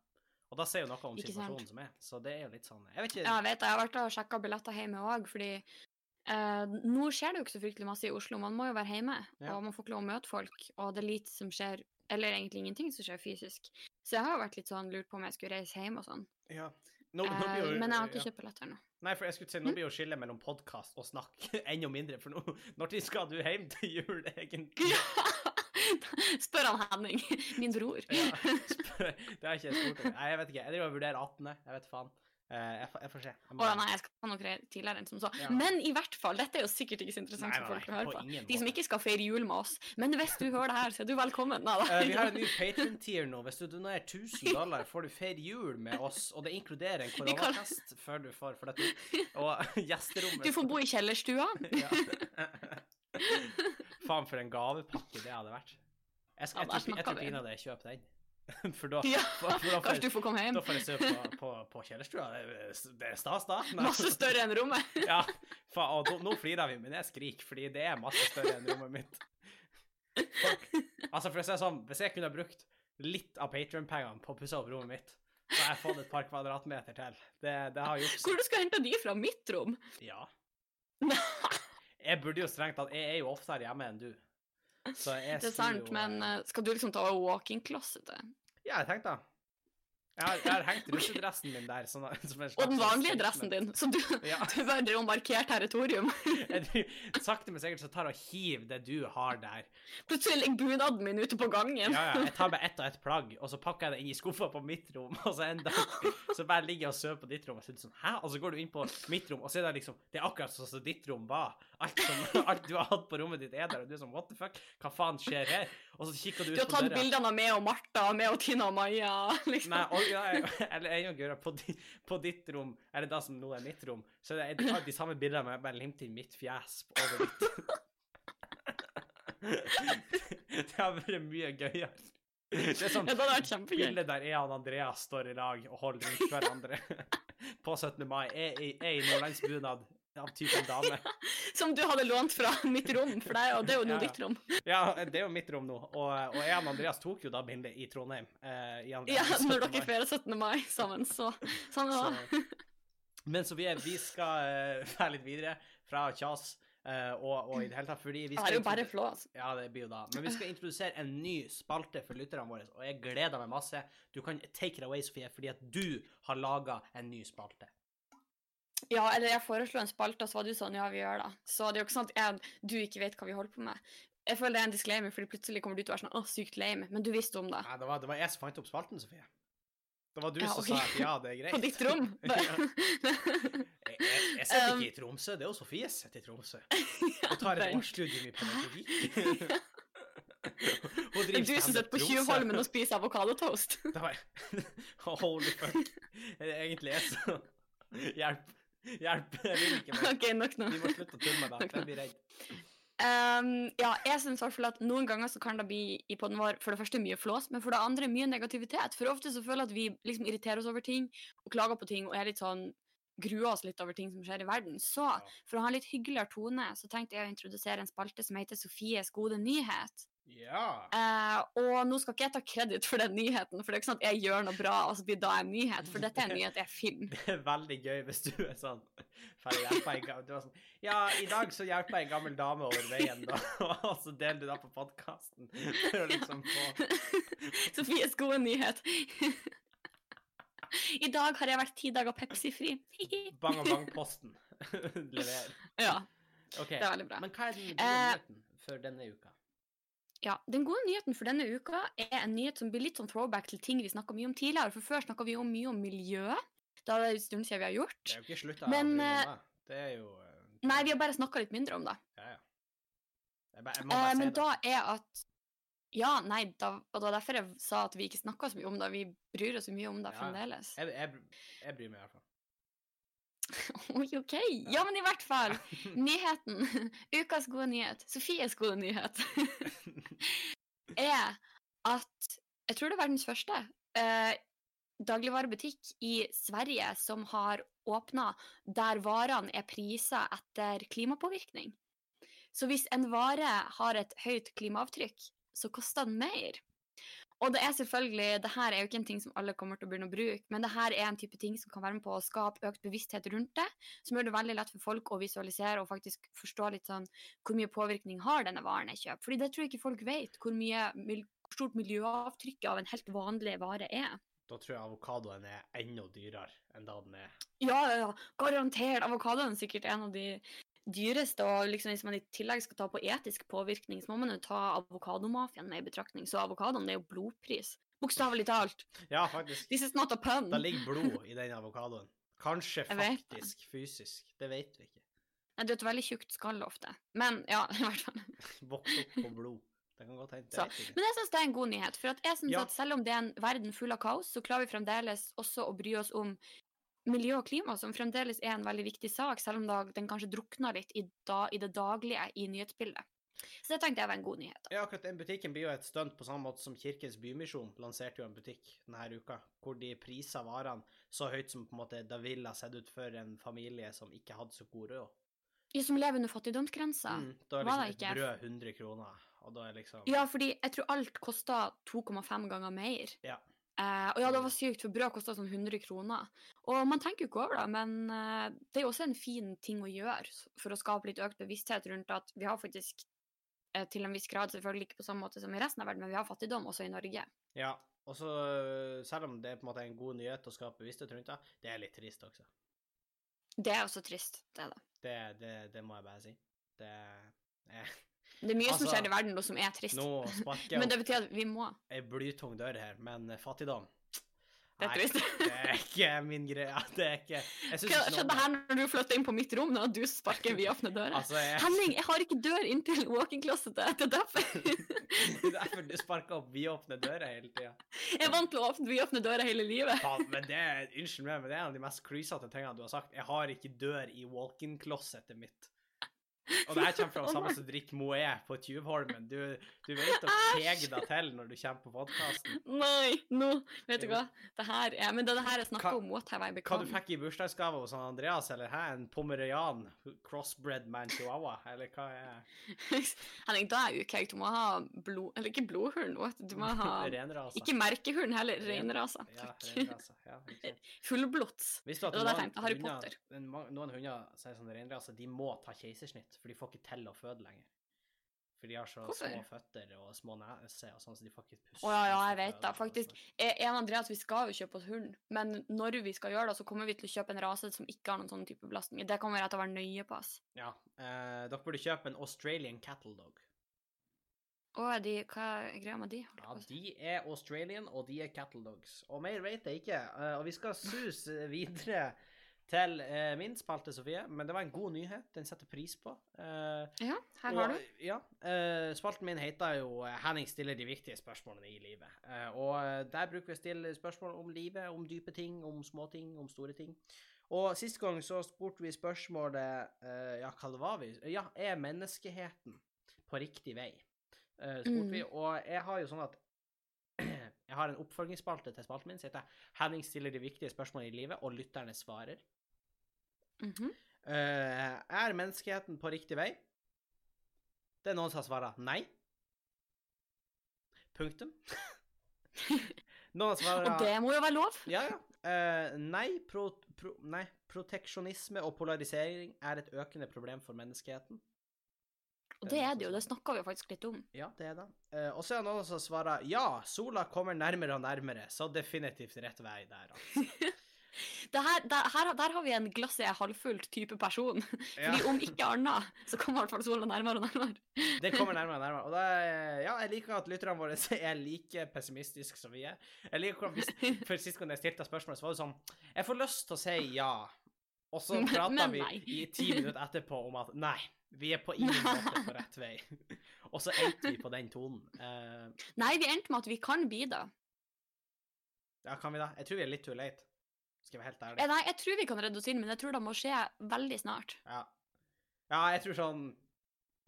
Og da sier jo noe om situasjonen som er. Så det er jo litt sånn Jeg vet ikke Ja, jeg vet det. Jeg har vært og sjekka billetter hjemme òg, fordi eh, nå skjer det jo ikke så fryktelig masse i Oslo. Man må jo være hjemme, Ja. og man får ikke lov å møte folk. Og det er lite som skjer, eller egentlig ingenting som skjer fysisk. Så jeg har vært litt sånn lurt på om jeg skulle reise hjem og sånn. ja. nå, nå blir jo, men jeg har ikke ja. kjøpt billetter nå. Nei, for jeg skulle si, nå blir jo skillet mellom podkast og snakk enda mindre. For nå, når skal du hjem til jul, egentlig? Spør han Henning, min bror. Ja, spør- det har ikke jeg spurt om. Nei, jeg vet ikke. Jeg driver og vurderer 18. Jeg vet faen. Eh, jeg, får, jeg får se. Jeg må- Å nei, jeg skal nok tidligere enn som så. Ja. Men i hvert fall, dette er jo sikkert ikke så interessant Nei, for folk å høre på på. De som ikke skal feire jul med oss. Men hvis du hører det her, så er du velkommen. Nei. Eh, vi har en ny Patron-tier nå. Hvis du donerer 1000 dollar, får du feire jul med oss. Og det inkluderer en koronatest kan- før du får for dette. Og gjesterommet Du får bo i kjellerstua. Faen, for en gavepakke det hadde vært. Jeg, skal, jeg, jeg, jeg tror pinadø jeg kjøper den. For da, Ja, for, for da, kanskje Kanskje du får komme hjem. da får jeg se på, på, på kjellerstua. Det er- stas, da. Men, Masse større enn rommet. Ja, faen, og nå, flirer vi, men jeg skriker, fordi det er masse større enn rommet mitt. Folk, altså, for å si det sånn, hvis jeg kunne brukt litt av Patreon-pengene på å pusse opp rommet mitt, så har jeg fått et par kvadratmeter til. Det, det har gjort Hvor du skal hente de fra mitt rom? Ja. Jeg burde jo strengt tatt Jeg er jo oftere hjemme enn du. Så jeg Det er sant, jo, men eh, eh, skal du liksom ta walk-in-closetet? Ja, jeg tenkte da. Jeg har, jeg har hengt russedressen min der. Sånn, som en slags Og den vanlige dressen din, så du, Ja. du bare driver og markerer territorium. Sakte, men sikkert så tar jeg og hiver det du har der. Plutselig ligger bunaden min ute på gangen. Ja, ja, jeg tar bare ett og ett plagg, og så pakker jeg det inn i skuffa på mitt rom. Og så en dag så bare ligger jeg og sover på ditt rom, og så er det sånn Hæ? Og så går du inn på mitt rom, og så er det liksom Det er akkurat sånn som ditt rom var. Alt, som, alt du har hatt på rommet ditt, er der, og du er sånn What the fuck? Hva faen skjer her? Og så kikker du ut på døra. Du har tatt bildene av meg og Martha, meg og Tina og Maja, liksom. Nei, og, ja, eller enda gøyere, på, på ditt rom, eller det som nå er mitt rom, så er det de samme bildene, men jeg bare limter inn mitt fjes over ditt. det har vært mye gøyere. Det er sånn Ja, det vært kjempegøy. Bildet der jeg og Andreas står i lag og holder rundt hverandre på 17. mai. Jeg er i nordlandsbunad av typen dame. Som du hadde lånt fra mitt rom, for deg, og det er jo nå Ja, ja. ditt rom. Ja, det er jo mitt rom nå. Og, og jeg og Andreas tok jo da bildet i Trondheim. Eh, i andre- Ja, når dere feirer 17. mai sammen, så sånn det. Så, men så vi, er, vi skal uh, være litt videre fra kjas Uh, og, og i det hele tatt fordi vi Det er jo bare flå, altså. Ja, det blir jo da. Men vi skal introdusere en ny spalte for lytterne våre, og jeg gleder meg masse. Du kan take it away, Sofie, fordi at du har laga en ny spalte. Ja, eller jeg foreslo en spalte, og så var du sånn, ja, vi gjør det. Så det er jo ikke sånn at jeg, du ikke vet hva vi holder på med. Jeg føler det er en disclaimer, fordi plutselig kommer du til å være sånn, å, sykt lame, men du visste om det. Nei, det var, det var jeg som fant opp spalten, Sofie. Det var du Ja, som okay. sa at ja, det er greit. På ditt rom. Jeg, jeg, jeg sitter Um, ikke i Tromsø, det er jo Sofie som sitter i Tromsø. Hun tar et årsstudium i pedagogikk. Hun Det er du som sitter på Tjuvholmen og spiser avokadotoast. Det var Holy fuck. Egentlig er så Hjelp. Hjelp. Jeg vil ikke mer. ok, nok nå. Vi må slutte å tulle med deg. Jeg blir redd. Um, ja, jeg synes i hvert fall at noen ganger så kan det bli i podden vår for det første mye flås, men for det andre mye negativitet. For ofte så føler jeg at vi liksom irriterer oss over ting og klager på ting og er litt sånn gruer oss litt over ting som skjer i verden. Så for å ha en litt hyggeligere tone, så tenkte jeg å introdusere en spalte som heter Sofies gode nyhet. Ja. Eh, og nå skal ikke jeg ta kreditt for den nyheten, for det er ikke sånn at jeg gjør noe bra, og så blir da en nyhet, for dette er en nyhet, jeg finner. Det er veldig gøy hvis du er sånn sånn, Ja, i dag så hjelper jeg en gammel dame over veien, da. Og så deler du det på podkasten liksom få Sofies gode nyhet. I dag har jeg vært ti dager Pepsi-fri. Bang og bang-posten leverer. ja, Okay. det er veldig bra. Men hva er den gode Eh, nyheten for denne uka? Ja, Den gode nyheten for denne uka er en nyhet som blir litt sånn throwback til ting vi snakka mye om tidligere. For før snakka vi jo mye om miljø. Da er det en stund siden vi har gjort. Det er jo ikke slutta Men, å bry meg eh, det. Det er jo eh, Nei, vi har bare snakka litt mindre om det. Ja, ja. Jeg, bare, jeg må Eh, bare men si det. da er at Ja, nei, da, og det var derfor jeg sa at vi ikke snakka så mye om det. Vi bryr oss så mye om det Ja. fremdeles. Jeg, jeg, jeg bryr meg i hvert fall. Oi, OK. Ja, men i hvert fall. Nyheten. Ukas gode nyhet. Sofies gode nyhet. er at Jeg tror det er verdens første eh, dagligvarebutikk i Sverige som har åpna der varene er prisa etter klimapåvirkning. Så hvis en vare har et høyt klimaavtrykk, så koster den mer. Og det er selvfølgelig, det her er jo ikke en ting som alle kommer til å begynne å bruke, men det her er en type ting som kan være med på å skape økt bevissthet rundt det, som gjør det veldig lett for folk å visualisere og faktisk forstå litt sånn hvor mye påvirkning har denne varen jeg kjøper. Fordi det tror jeg ikke folk vet, hvor, mye, hvor stort miljøavtrykket av en helt vanlig vare er. Da tror jeg avokadoen er enda dyrere enn da den er Ja, ja, garantert. Avokadoen er sikkert en av de dyreste, og liksom hvis man i tillegg skal ta på etisk påvirkning, så må man jo ta avokadomafiaen med i betraktning. Så avokadoen er jo blodpris. Bokstavelig talt. Ja, faktisk. This is not a pun. Det ligger blod i den avokadoen. Kanskje faktisk fysisk. Det vet vi ikke. Nei, Det er et veldig tjukt skall ofte. Men ja, i hvert fall. Vokst opp på blod. Det kan godt hende. Men jeg syns det er en god nyhet. For at jeg synes Ja. at selv om det er en verden full av kaos, så klarer vi fremdeles også å bry oss om miljø og klima, som fremdeles er en veldig viktig sak, selv om da- den kanskje drukner litt i, da, i det daglige i nyhetsbildet. Så det tenkte jeg var en god nyhet. Ja, akkurat den butikken blir jo et stunt på samme måte som Kirkens Bymisjon lanserte jo en butikk denne uka, hvor de priser varene så høyt som på en måte det ville ha sett ut for en familie som ikke hadde så god råd. Ja, som lever under fattigdomsgrensa. Mm, da er var liksom ikke? et brød 100 kroner, og da er liksom Ja, fordi jeg tror alt koster 2,5 ganger mer. Ja. Eh, og ja, det var sykt, for brød kosta sånn 100 kroner. Og man tenker jo ikke over det, men uh, det er jo også en fin ting å gjøre for å skape litt økt bevissthet rundt at vi har faktisk, uh, til en viss grad, selvfølgelig ikke på samme måte som i resten av verden, men vi har fattigdom også i Norge. Ja. Og så, selv om det er på en måte en god nyhet å skape bevissthet rundt det, det er litt trist også. Det er også trist, det er det. Det, det, det må jeg bare si. Det er Det er mye Altså, som skjer i verden nå som er trist. Nå sparker Men det betyr at vi må. ei blytung dør her, men fattigdom Det er Nei, det er ikke min greie. Det er ikke Jeg Hva skjedde noe her når du flytta inn på mitt rom? Når du sparker vidåpne dører? Altså, jeg Henning, jeg har ikke dør inntil walk-in-closetet. Det er derfor. Det er derfor du sparker opp vidåpne dører hele tida. Jeg er vant til å åpne vidåpne dører hele livet. ja, men det Unnskyld meg, men det er en av de mest klysete tingene du har sagt. Jeg har ikke dør i walk-in-closetet mitt. Og det her kommer fra samme som drikker Moët på Tjuvholmen. Du, du vet å kege deg til når du kommer på podkasten. Nei, nå Vet du hva? Det her er Men det er det her snakker Hva- om. What have I Hva du fikk i bursdagsgave hos Andreas, eller hæ? En pomerian? Crossbred man chihuahua? Eller hva er Henning, da er ukeg. Du må ha blod... Eller ikke blodhund, du må ha Renrasa. Ikke merkehund heller. reinrasa. Ja. Ja. Fullblods. Visste du at noen Harry hunder- Potter. en noen hunder som er sånn reinrase, de må ta keisersnitt, for de får ikke til å føde lenger. For de har så Hvorfor? små føtter og små nese og sånn, så de får ikke puste. Å ja, ja, jeg vet da. det, og faktisk. en av En Andreas, vi skal jo kjøpe oss hund, men når vi skal gjøre det, så kommer vi til å kjøpe en rase som ikke har noen sånn type belastninger. Det kommer jeg til å være nøye på. ass. Ja. Eh, dere burde kjøpe en Australian cattle dog. Å, er de, hva er greia med de? Ja, de er Australian, og de er cattle dogs. Og mer vet jeg ikke. Eh, og vi skal suse videre til eh, min spalte, Sofie, men det var en god nyhet. Den setter pris på. Eh, Ja, her og, har du. Ja. eh, spalten min heter jo eh, 'Henning stiller de viktige spørsmålene i livet'. Eh, og eh, der bruker vi å stille spørsmål om livet, om dype ting, om småting, om store ting. Og sist gang så spurte vi spørsmålet eh, Ja, hva det var vi? Ja, er menneskeheten på riktig vei? Eh, spurte Mm. vi. Og jeg har jo sånn at jeg har en oppfølgingsspalte til spalten min som heter 'Henning stiller de viktige spørsmålene i livet', og lytterne svarer. Eh, er menneskeheten på riktig vei? Det er noen som har svart nei. Punktum. noen svarer Og det må jo være lov. Ja, ja. Uh, nei, pro, pro, nei, proteksjonisme og polarisering er et økende problem for menneskeheten. Og det er det jo, det snakka vi jo faktisk litt om. Ja, det er det. Eh, og så er det noen som svarer ja, sola kommer nærmere og nærmere, så definitivt rett vei der, altså. Det her, der, her, der har vi en glasset er halvfullt type person. Ja. Fordi om ikke annet, så kommer i hvert fall sola nærmere og nærmere. Det kommer nærmere og nærmere. Og det er, ja, jeg liker at lytterne våre er like pessimistiske som vi er. Jeg liker hvordan For sist gang jeg stilte spørsmålet, så var det sånn Jeg får lyst til å si ja, og så prata vi i ti minutter etterpå om at nei, vi er på ingen måte på rett vei. og så endte vi på den tonen. Uh, Nei, vi endte med at vi kan bidra. ja, kan vi da? Jeg tror vi er litt too late. Skal jeg være helt ærlig. Nei, jeg tror vi kan redde oss inn, men jeg tror det må skje veldig snart. Ja. ja, jeg tror sånn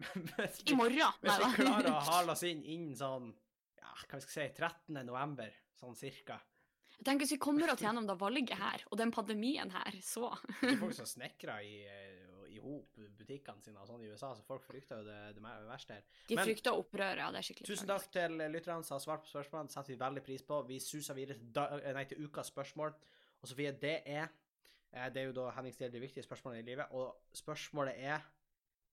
Hvis I vi, morgen. hvis vi klarer å hale oss inn innen sånn ja, hva skal jeg si, 13. november, sånn cirka. Jeg tenker Hvis vi kommer oss gjennom det valget her, og den pandemien her, så Det er folk som snekrer i, i hop butikkene sine og sånn i USA, så folk frykter jo det, det verste her. De Men- frykter opprøret, ja. Det er skikkelig Tusen takk til lytterne som har svart på spørsmålene. Det setter vi veldig pris på. Vi suser videre til, da, nei, til ukas spørsmål. Og Sofie, det er eh, Det er jo da Henning stiller de viktige spørsmålene i livet, og spørsmålet er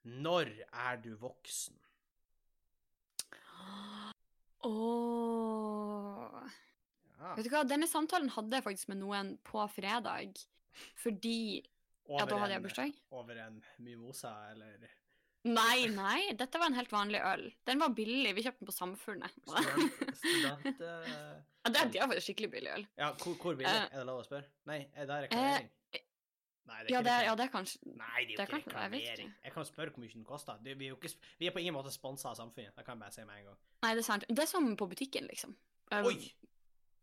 Når er du voksen? Åh. Ja, Vet du hva, denne samtalen hadde jeg faktisk med noen på fredag. Fordi Ja, da hadde jeg bursdag. Over en mimosa, eller Nei, nei, dette var en helt vanlig øl. Den var billig. Vi kjøpte den på Samfunnet. student... student uh... Ja, det, det faktisk skikkelig billig øl. ja, hvor, hvor billig? Uh, Er det lov å spørre? Nei, er det reklamering? Nei, det er Ja, det, reklamering. ja, det er kanskje Nei, det er jo ikke jeg reklamering. ikke. Jeg kan spørre hvor mye den koster. Det, vi, er ikke, vi er på ingen måte sponsa av samfunnet. Det kan jeg bare si med en gang. Nei, det er sant. Det er som på butikken, liksom. Um, Oi!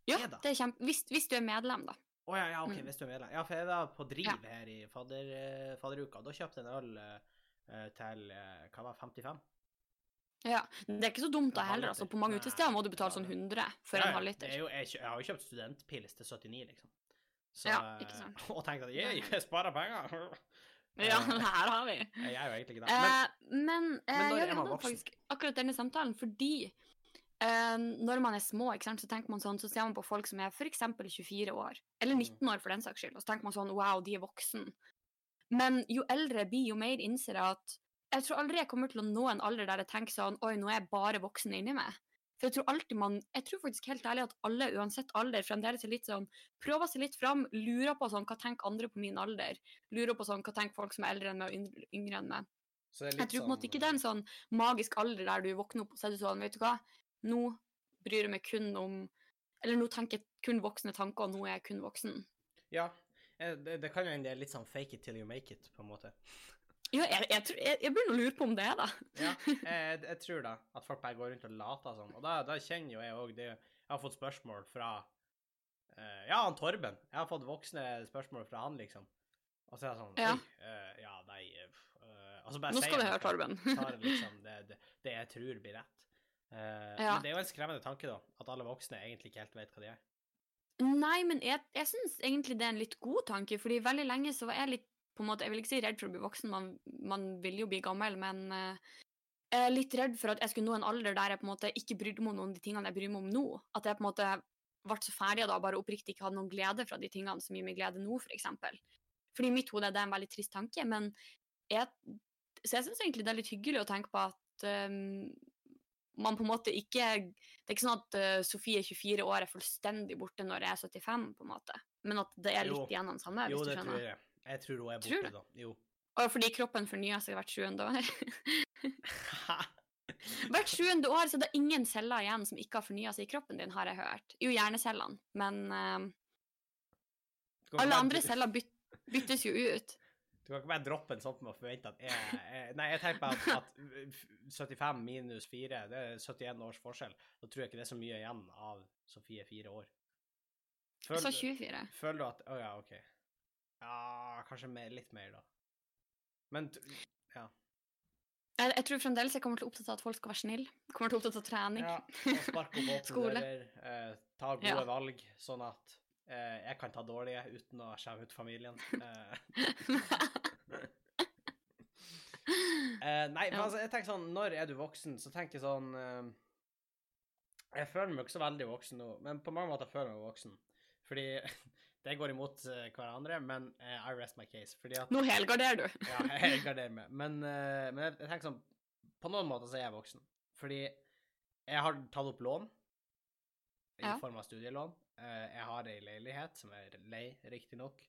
Ja, det? er kjempe... Hvis, hvis du er medlem, da. Å ja, ja, OK, Mm. hvis du er medlem. Ja, for jeg var på Driv Ja. her i fadder, eh, fadderuka. Da kjøpte jeg en øl eh, til eh, hva var det, 55? Ja, Det er ikke så dumt da heller. altså. På mange utesteder må du betale sånn 100 for Ja, en halvliter. er jo- Jeg, jeg har jo kjøpt studentpils til 79, liksom. Så, Ja, eh, ikke sant. Og tenkt at yeah, jeg sparer penger. Ja, Eh, her har vi. Jeg er jo egentlig ikke det. Men Eh, men eh, men man hadde faktisk akkurat denne samtalen fordi eh, når man er små, ikke sant, så tenker man sånn, så ser man på folk som er f.eks. 24 år, eller Mm. 19 år for den saks skyld, og så tenker man sånn wow, de er voksen. Men jo eldre jeg blir, jo mer innser jeg at jeg tror aldri jeg kommer til å nå en alder der jeg tenker sånn oi, nå er jeg bare voksen inni meg. For jeg tror alltid man, jeg tror faktisk helt ærlig at alle, uansett alder, fremdeles er litt sånn, prøver seg litt fram, lurer på sånn, hva tenker andre på min alder? Lurer på sånn, hva tenker folk som er eldre enn meg og yngre- enn meg? så det er Jeg tror på en måte ikke det er sånn, en sånn magisk alder der du våkner opp og så er du sånn, vet du hva, nå bryr jeg meg kun om Eller nå tenker jeg kun voksne tanker, og nå er jeg kun voksen. Ja. Det, det kan jo hende det er litt sånn fake it till you make it, på en måte. Ja, jeg, jeg, tror- jeg, jeg begynner å lure på om det er det. Ja, jeg, jeg tror da at folk bare går rundt og later sånn. Og da, da kjenner jo jeg òg det Jeg har fått spørsmål fra uh, Ja, han Torben. Jeg har fått voksne spørsmål fra han, liksom. Og så er jeg sånn Ja. Eh, ja, nei uh, Altså Nå skal du høre, Torben. tar liksom det, det, det jeg tror blir rett. Ja. Men det er jo en skremmende tanke, da. At alle voksne egentlig ikke helt vet hva de gjør. Nei, men jeg, jeg syns egentlig det er en litt god tanke, fordi veldig lenge så var jeg litt på en måte, Jeg vil ikke si redd for å bli voksen, man, man vil jo bli gammel, men uh, jeg er litt redd for at jeg skulle nå en alder der jeg på en måte ikke brydde meg om noen av de tingene jeg bryr meg om nå. At jeg på en måte ble så ferdig da bare oppriktig ikke hadde noen glede fra de tingene som gir meg glede nå, for eksempel. Fordi i mitt hode er det en veldig trist tanke, men jeg, så jeg syns egentlig det er litt hyggelig å tenke på at ehm, man på en måte ikke Det er ikke sånn at uh, Sofie 24 år er fullstendig borte når jeg er 75, på en måte. Men at det er litt Jo. igjen den samme, Jo, du skjønner. Jo, det tror jeg. Jeg tror hun er Tror borte, du? da. Jo. Og fordi kroppen fornyer seg hvert sjuende år. hvert sjuende år så er det ingen celler igjen som ikke har fornya seg i kroppen din, har jeg hørt. Jo, hjernecellene, men ikke alle andre celler byt, byttes jo ut. Du kan ikke bare droppe en sånn med å forvente at jeg, jeg Nei, jeg tenker bare at, at 75 minus 4, det er 71 års forskjell. Da tror jeg ikke det er så mye igjen av Sofie fire år. Jeg sa 24. føler du at Å ja, OK. Ja, kanskje mer, litt mer, da. Men ja. Jeg, jeg tror fremdeles jeg kommer til å opptatt av at folk skal være snille. Kommer til å opptatt av trening. ja og sparke opp åpne Skole. dører, eh, ta gode Ja. valg, sånn at jeg kan ta dårlige uten å skjemme ut familien. Eh, eh, nei, men altså, jeg tenker sånn, når er du voksen, så tenker jeg sånn eh, Jeg føler meg ikke så veldig voksen nå, men på mange måter føler jeg meg voksen. Fordi det går imot eh, hverandre, men eh, I rest my case. Fordi at Nå helgarderer du. ja, jeg helgarderer meg. Men, eh, men jeg, jeg tenker sånn På noen måter så er jeg voksen. Fordi jeg har tatt opp lån i Ja. form av studielån. Eh, jeg har ei leilighet som er lei, riktignok.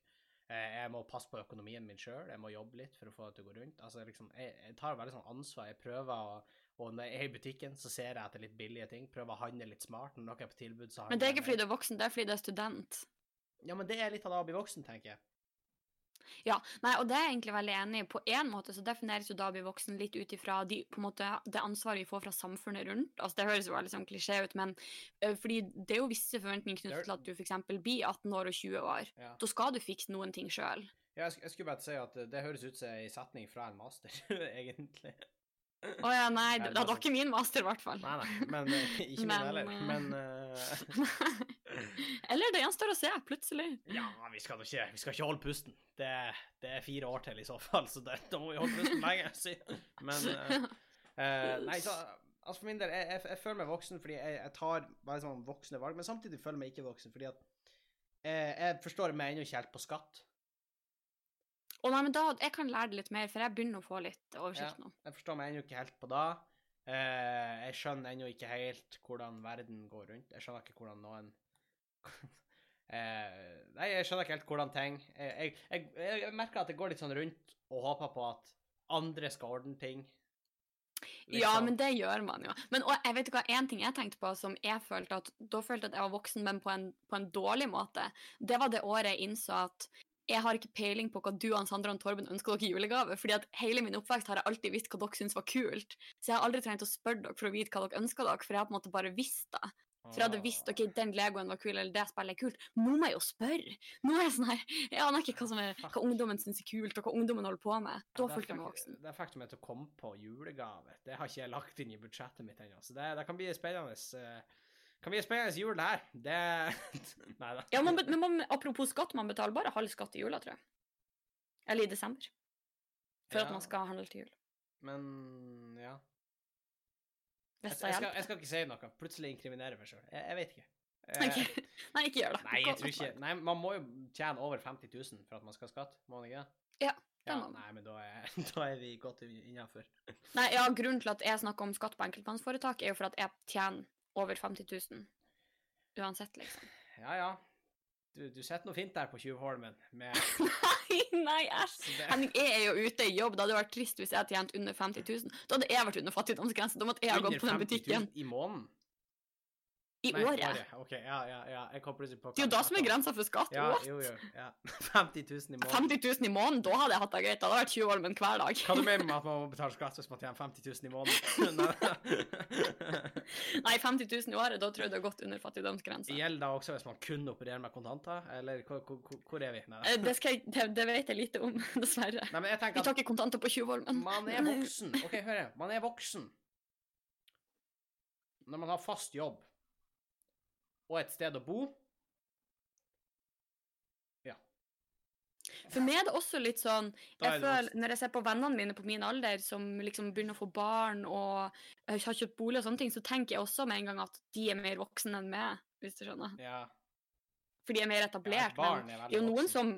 Uh, jeg må passe på økonomien min sjøl, jeg må jobbe litt for å få det til å gå rundt. Altså, liksom, jeg, jeg tar veldig sånn ansvar. Jeg prøver å Og når jeg er i butikken, så ser jeg etter litt billige ting. Prøver å handle litt smart. Når noe er på tilbud, så Men det er ikke fordi du er voksen, det er fordi du er student. Ja, men det er litt av det å bli voksen, tenker jeg. Ja, nei, og det er jeg egentlig veldig enig i. På en måte så defineres jo da å bli voksen litt ut ifra de, det ansvaret vi får fra samfunnet rundt. Altså, det høres jo veldig sånn klisjé ut, men ø, fordi det er jo visse forventninger er- knyttet til at du f.eks. blir 18 år og 20 år. Ja. Da skal du fikse noen ting sjøl. Ja, jeg, jeg skulle bare si at det, det høres ut som ei setning fra en master, egentlig. Å ja, nei, det, det var var ikke min master, i hvert fall. Nei, nei, men eh, ikke min heller. Men, Men eh, Eller det gjenstår å se, plutselig. ja, vi skal ikke, vi skal ikke holde pusten. Det, det er fire år til i så fall, så det, da må vi holde pusten lenge. Si. Men uh, uh, Nei, så altså for min del, jeg, jeg, jeg føler meg voksen fordi jeg, jeg tar bare sånn voksne valg, men samtidig føler jeg meg ikke voksen fordi at eh, jeg forstår meg ennå ikke helt på skatt. Å nei, men da, jeg kan lære det litt mer, for jeg begynner å få litt oversikt nå. Jeg forstår meg ennå ikke helt på det. Eh, jeg skjønner ennå ikke helt hvordan verden går rundt. Jeg skjønner ikke hvordan noen eh, Nei, jeg skjønner ikke helt hvordan ting jeg, jeg, jeg, jeg merker at det går litt sånn rundt og håper på at andre skal ordne ting. Ja, Liksom. men det gjør man jo. Men og jeg vet ikke hva, en ting jeg tenkte på som jeg følte at Da følte jeg at jeg var voksen, men på en, på en dårlig måte. Det var det året jeg innså at jeg har ikke peiling på hva du, Hans Sandra og Torben ønsker dere i julegave. fordi at hele min oppvekst har jeg alltid visst hva dere syns var kult. Så jeg har aldri trengt å spørre dere for å vite hva dere ønsker dere, for jeg har på en måte bare visst det. For jeg hadde visst ok, den Legoen var kul, eller det spillet er kult. Nå må jeg jo spørre! Nå er jeg sånn her, Jeg aner ikke hva, som er, hva ungdommen syns er kult, og hva ungdommen holder på med. Da ja, følte jeg meg voksen. Det fikk meg til å komme på julegave. Det har ikke jeg lagt inn i budsjettet mitt ennå. Så det, det kan bli spennende. eh, kan bli spennende jul, her. Det Nei da. Ja, man, men man, apropos skatt, man betaler bare halv skatt i jula, tror jeg. Eller i desember. For Ja. at man skal handle til jul. Men ja. Jeg, jeg, skal, jeg skal ikke si noe. Plutselig inkriminere meg sjøl. Jeg, jeg vet ikke. Eh, Ok. Nei, ikke gjør det. Nei, jeg tror ikke Nei, man må jo tjene over 50 000 for at man skal ha skatt, må man ikke? Ja, ja. Nei, men da er, da er vi godt innafor. Nei, ja, Grunnen til at jeg snakker om skatt på enkeltmannsforetak, er jo for at jeg tjener over 50 000. Uansett, liksom. Ja, ja. Du, du sitter noe fint der på Tjuvholmen med Nei, nei, æsj! Henning, jeg er jo ute i jobb. Det hadde vært trist hvis jeg hadde tjent under 50 000. Da hadde jeg vært under fattigdomsgrensen. Da måtte jeg ha gått under på den 50 000 i måneden. I Nei, året. OK, ja, ja, ja. Jeg kom plutselig på Det er jo da som er grensa for skatt. Ja, What? jo, jo. Ja. 50 000 i måneden. 50 000 i måneden, da hadde jeg hatt det greit. Da hadde det vært men hver dag. Hva du mener med at man må betale skatt hvis man tjener 50 000 i måneden? Nei, 50 000 i året, da tror jeg det er godt under fattigdomsgrensa. Gjelder det også hvis man kun opererer med kontanter, eller hvor, hvor, hvor er vi? Nei, Eh, Det, skal jeg, det, det vet jeg lite om, dessverre. Nei, men jeg Vi tar ikke kontanter på 20-årmen. man er voksen. OK, hør her. Man er voksen. Når man har fast jobb og et sted å bo Ja. For meg er det også litt sånn jeg føler, Når jeg ser på vennene mine på min alder som liksom begynner å få barn og eh, har kjøpt bolig og sånne ting, så tenker jeg også med en gang at de er mer voksne enn meg, hvis du skjønner. Ja. For de er mer etablert. Ja, men det er jo noen som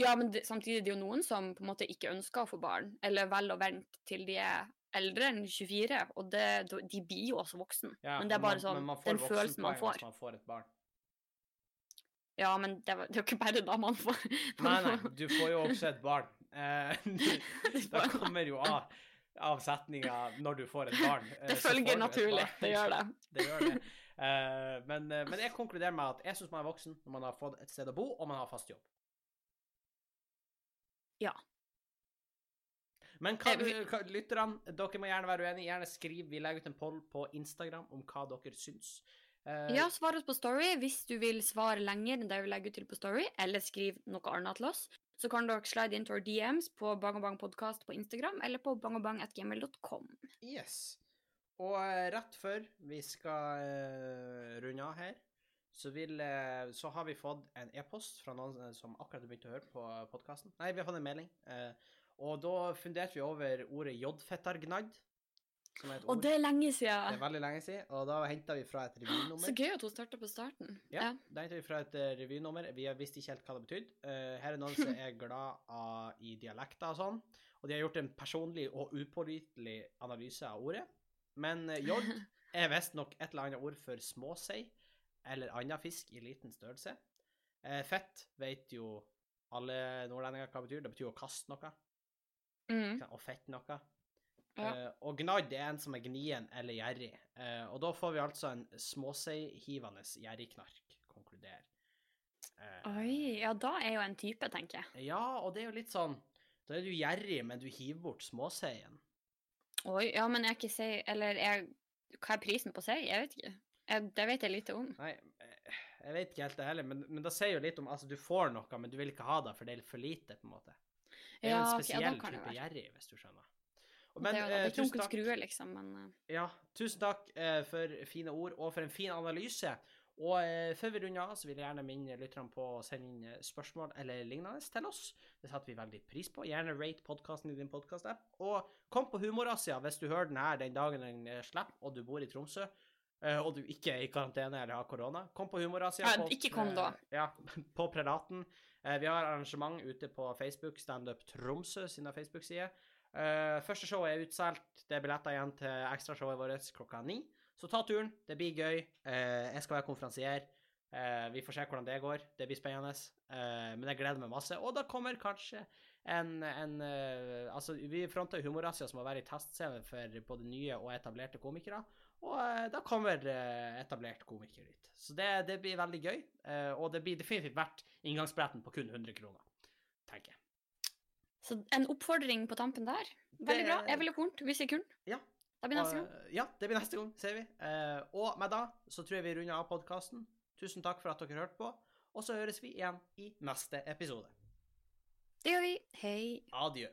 Ja, men det, samtidig det er jo noen som på en måte ikke ønsker å få barn, eller velger å vente til de er eldre enn 24, og det, de blir jo også voksen. Ja, men det er bare sånn, man, man den følelsen man får. Man får et barn. Ja, men det, det er jo ikke bare da man får Nei, nei, du får jo også et barn. Eh, det kommer jo av, av setninga 'når du får et barn'. eh, Det følger naturlig. Det gjør det. det gjør det. Eh, men, eh, men jeg konkluderer med at jeg syns man er voksen når man har fått et sted å bo, og man har fast jobb. Ja. Men hva, Eh, hva, lytterne, dere må gjerne være uenige. Gjerne skriv. Vi legger ut en poll på Instagram om hva dere syns. Uh, Ja, svar oss på Story hvis du vil svare lenger enn det vi legger ut til på Story, eller skriv noe annet til oss. Så kan dere slide inn til våre DMs på Bang Bang på Instagram eller på bangobang.gmail.com. Yes. Og eh, rett før vi skal uh, runde av her, så, vil, uh, så har vi fått en e-post fra noen som akkurat har begynt å høre på podkasten. Nei, vi har fått en melding. Eh, og da funderte vi over ordet er et Og det er lenge siden. Det er veldig lenge siden, og da henta vi fra et revynummer. Så gøy at hun starta på starten. Ja, da hentet vi fra et eh, revynummer. Vi har visste ikke helt hva det betydde. Uh, her er noen som er glad av, i dialekter og sånn, og de har gjort en personlig og upålitelig analyse av ordet. Men uh, jod er visstnok et eller annet ord for småsei eller annen fisk i liten størrelse. Uh, fett vet jo alle nordlendinger hva det betyr. Det betyr å kaste noe, Mm. og fett noe. Ja. Uh, og gnadd er en som er gnien eller gjerrig. Uh, og da får vi altså en småseihivende gjerrigknark, konkluderer. Uh, Oi, ja da er jo en type, tenker jeg. Ja, og det er jo litt sånn Da er du gjerrig, men du hiver bort småseien. Oi, ja, men jeg er ikke sei Eller jeg, hva er prisen på sei? Jeg vet ikke. Jeg, det vet jeg lite om. Nei, eh, jeg vet ikke helt det heller, men, men det sier jo litt om Altså, du får noe, men du vil ikke ha det, for det er for lite, på en måte. Det er Ja, en spesiell okay, ja, type gjerrig, hvis du skjønner. Og, det men er det er ikke onkel. Skrue, liksom, men eh, Ja, tusen takk eh, for fine ord og for en fin analyse. Og eh, før vi runder av, så vil jeg gjerne minne lytterne på å sende inn eh, spørsmål eller lignende til oss. Det setter vi veldig pris på. Gjerne rate podkasten i din podkast-app. Og kom på Humorasia hvis du hører den her den dagen den slipper, og du bor i Tromsø. Og du ikke er i karantene eller har korona. Kom på Humorasia. Ja, på, ikke kom da. Ja, på Predaten. Eh, Vi har arrangement ute på Facebook, Standup Tromsø sine Facebook-sider. Eh, første show er utsolgt. Det er billetter igjen til ekstrashowet vårt klokka ni. Så ta turen. Det blir gøy. Eh, jeg skal være konferansier. Vi får se hvordan det går. Det blir spennende. Men jeg gleder meg masse. Og da kommer kanskje en, en Altså, vi fronter Humorasia, som må være i testscene for både nye og etablerte komikere. Og eh, da kommer eh, etablert komiker dit. Så det, det blir veldig gøy. Eh, og det blir definitivt verdt inngangsbilletten på kun 100 kroner, tenker jeg. Så en oppfordring på tampen der. Veldig Det- bra. Jeg ville kornt hvis jeg kunne. Ja. Da blir neste gang. Og, ja, det blir neste gang, ser vi. Og med da så tror jeg vi runder av podkasten. Tusen takk for at dere hørte på, og så høres vi igjen i neste episode. Det gjør vi. Hei. Adjø.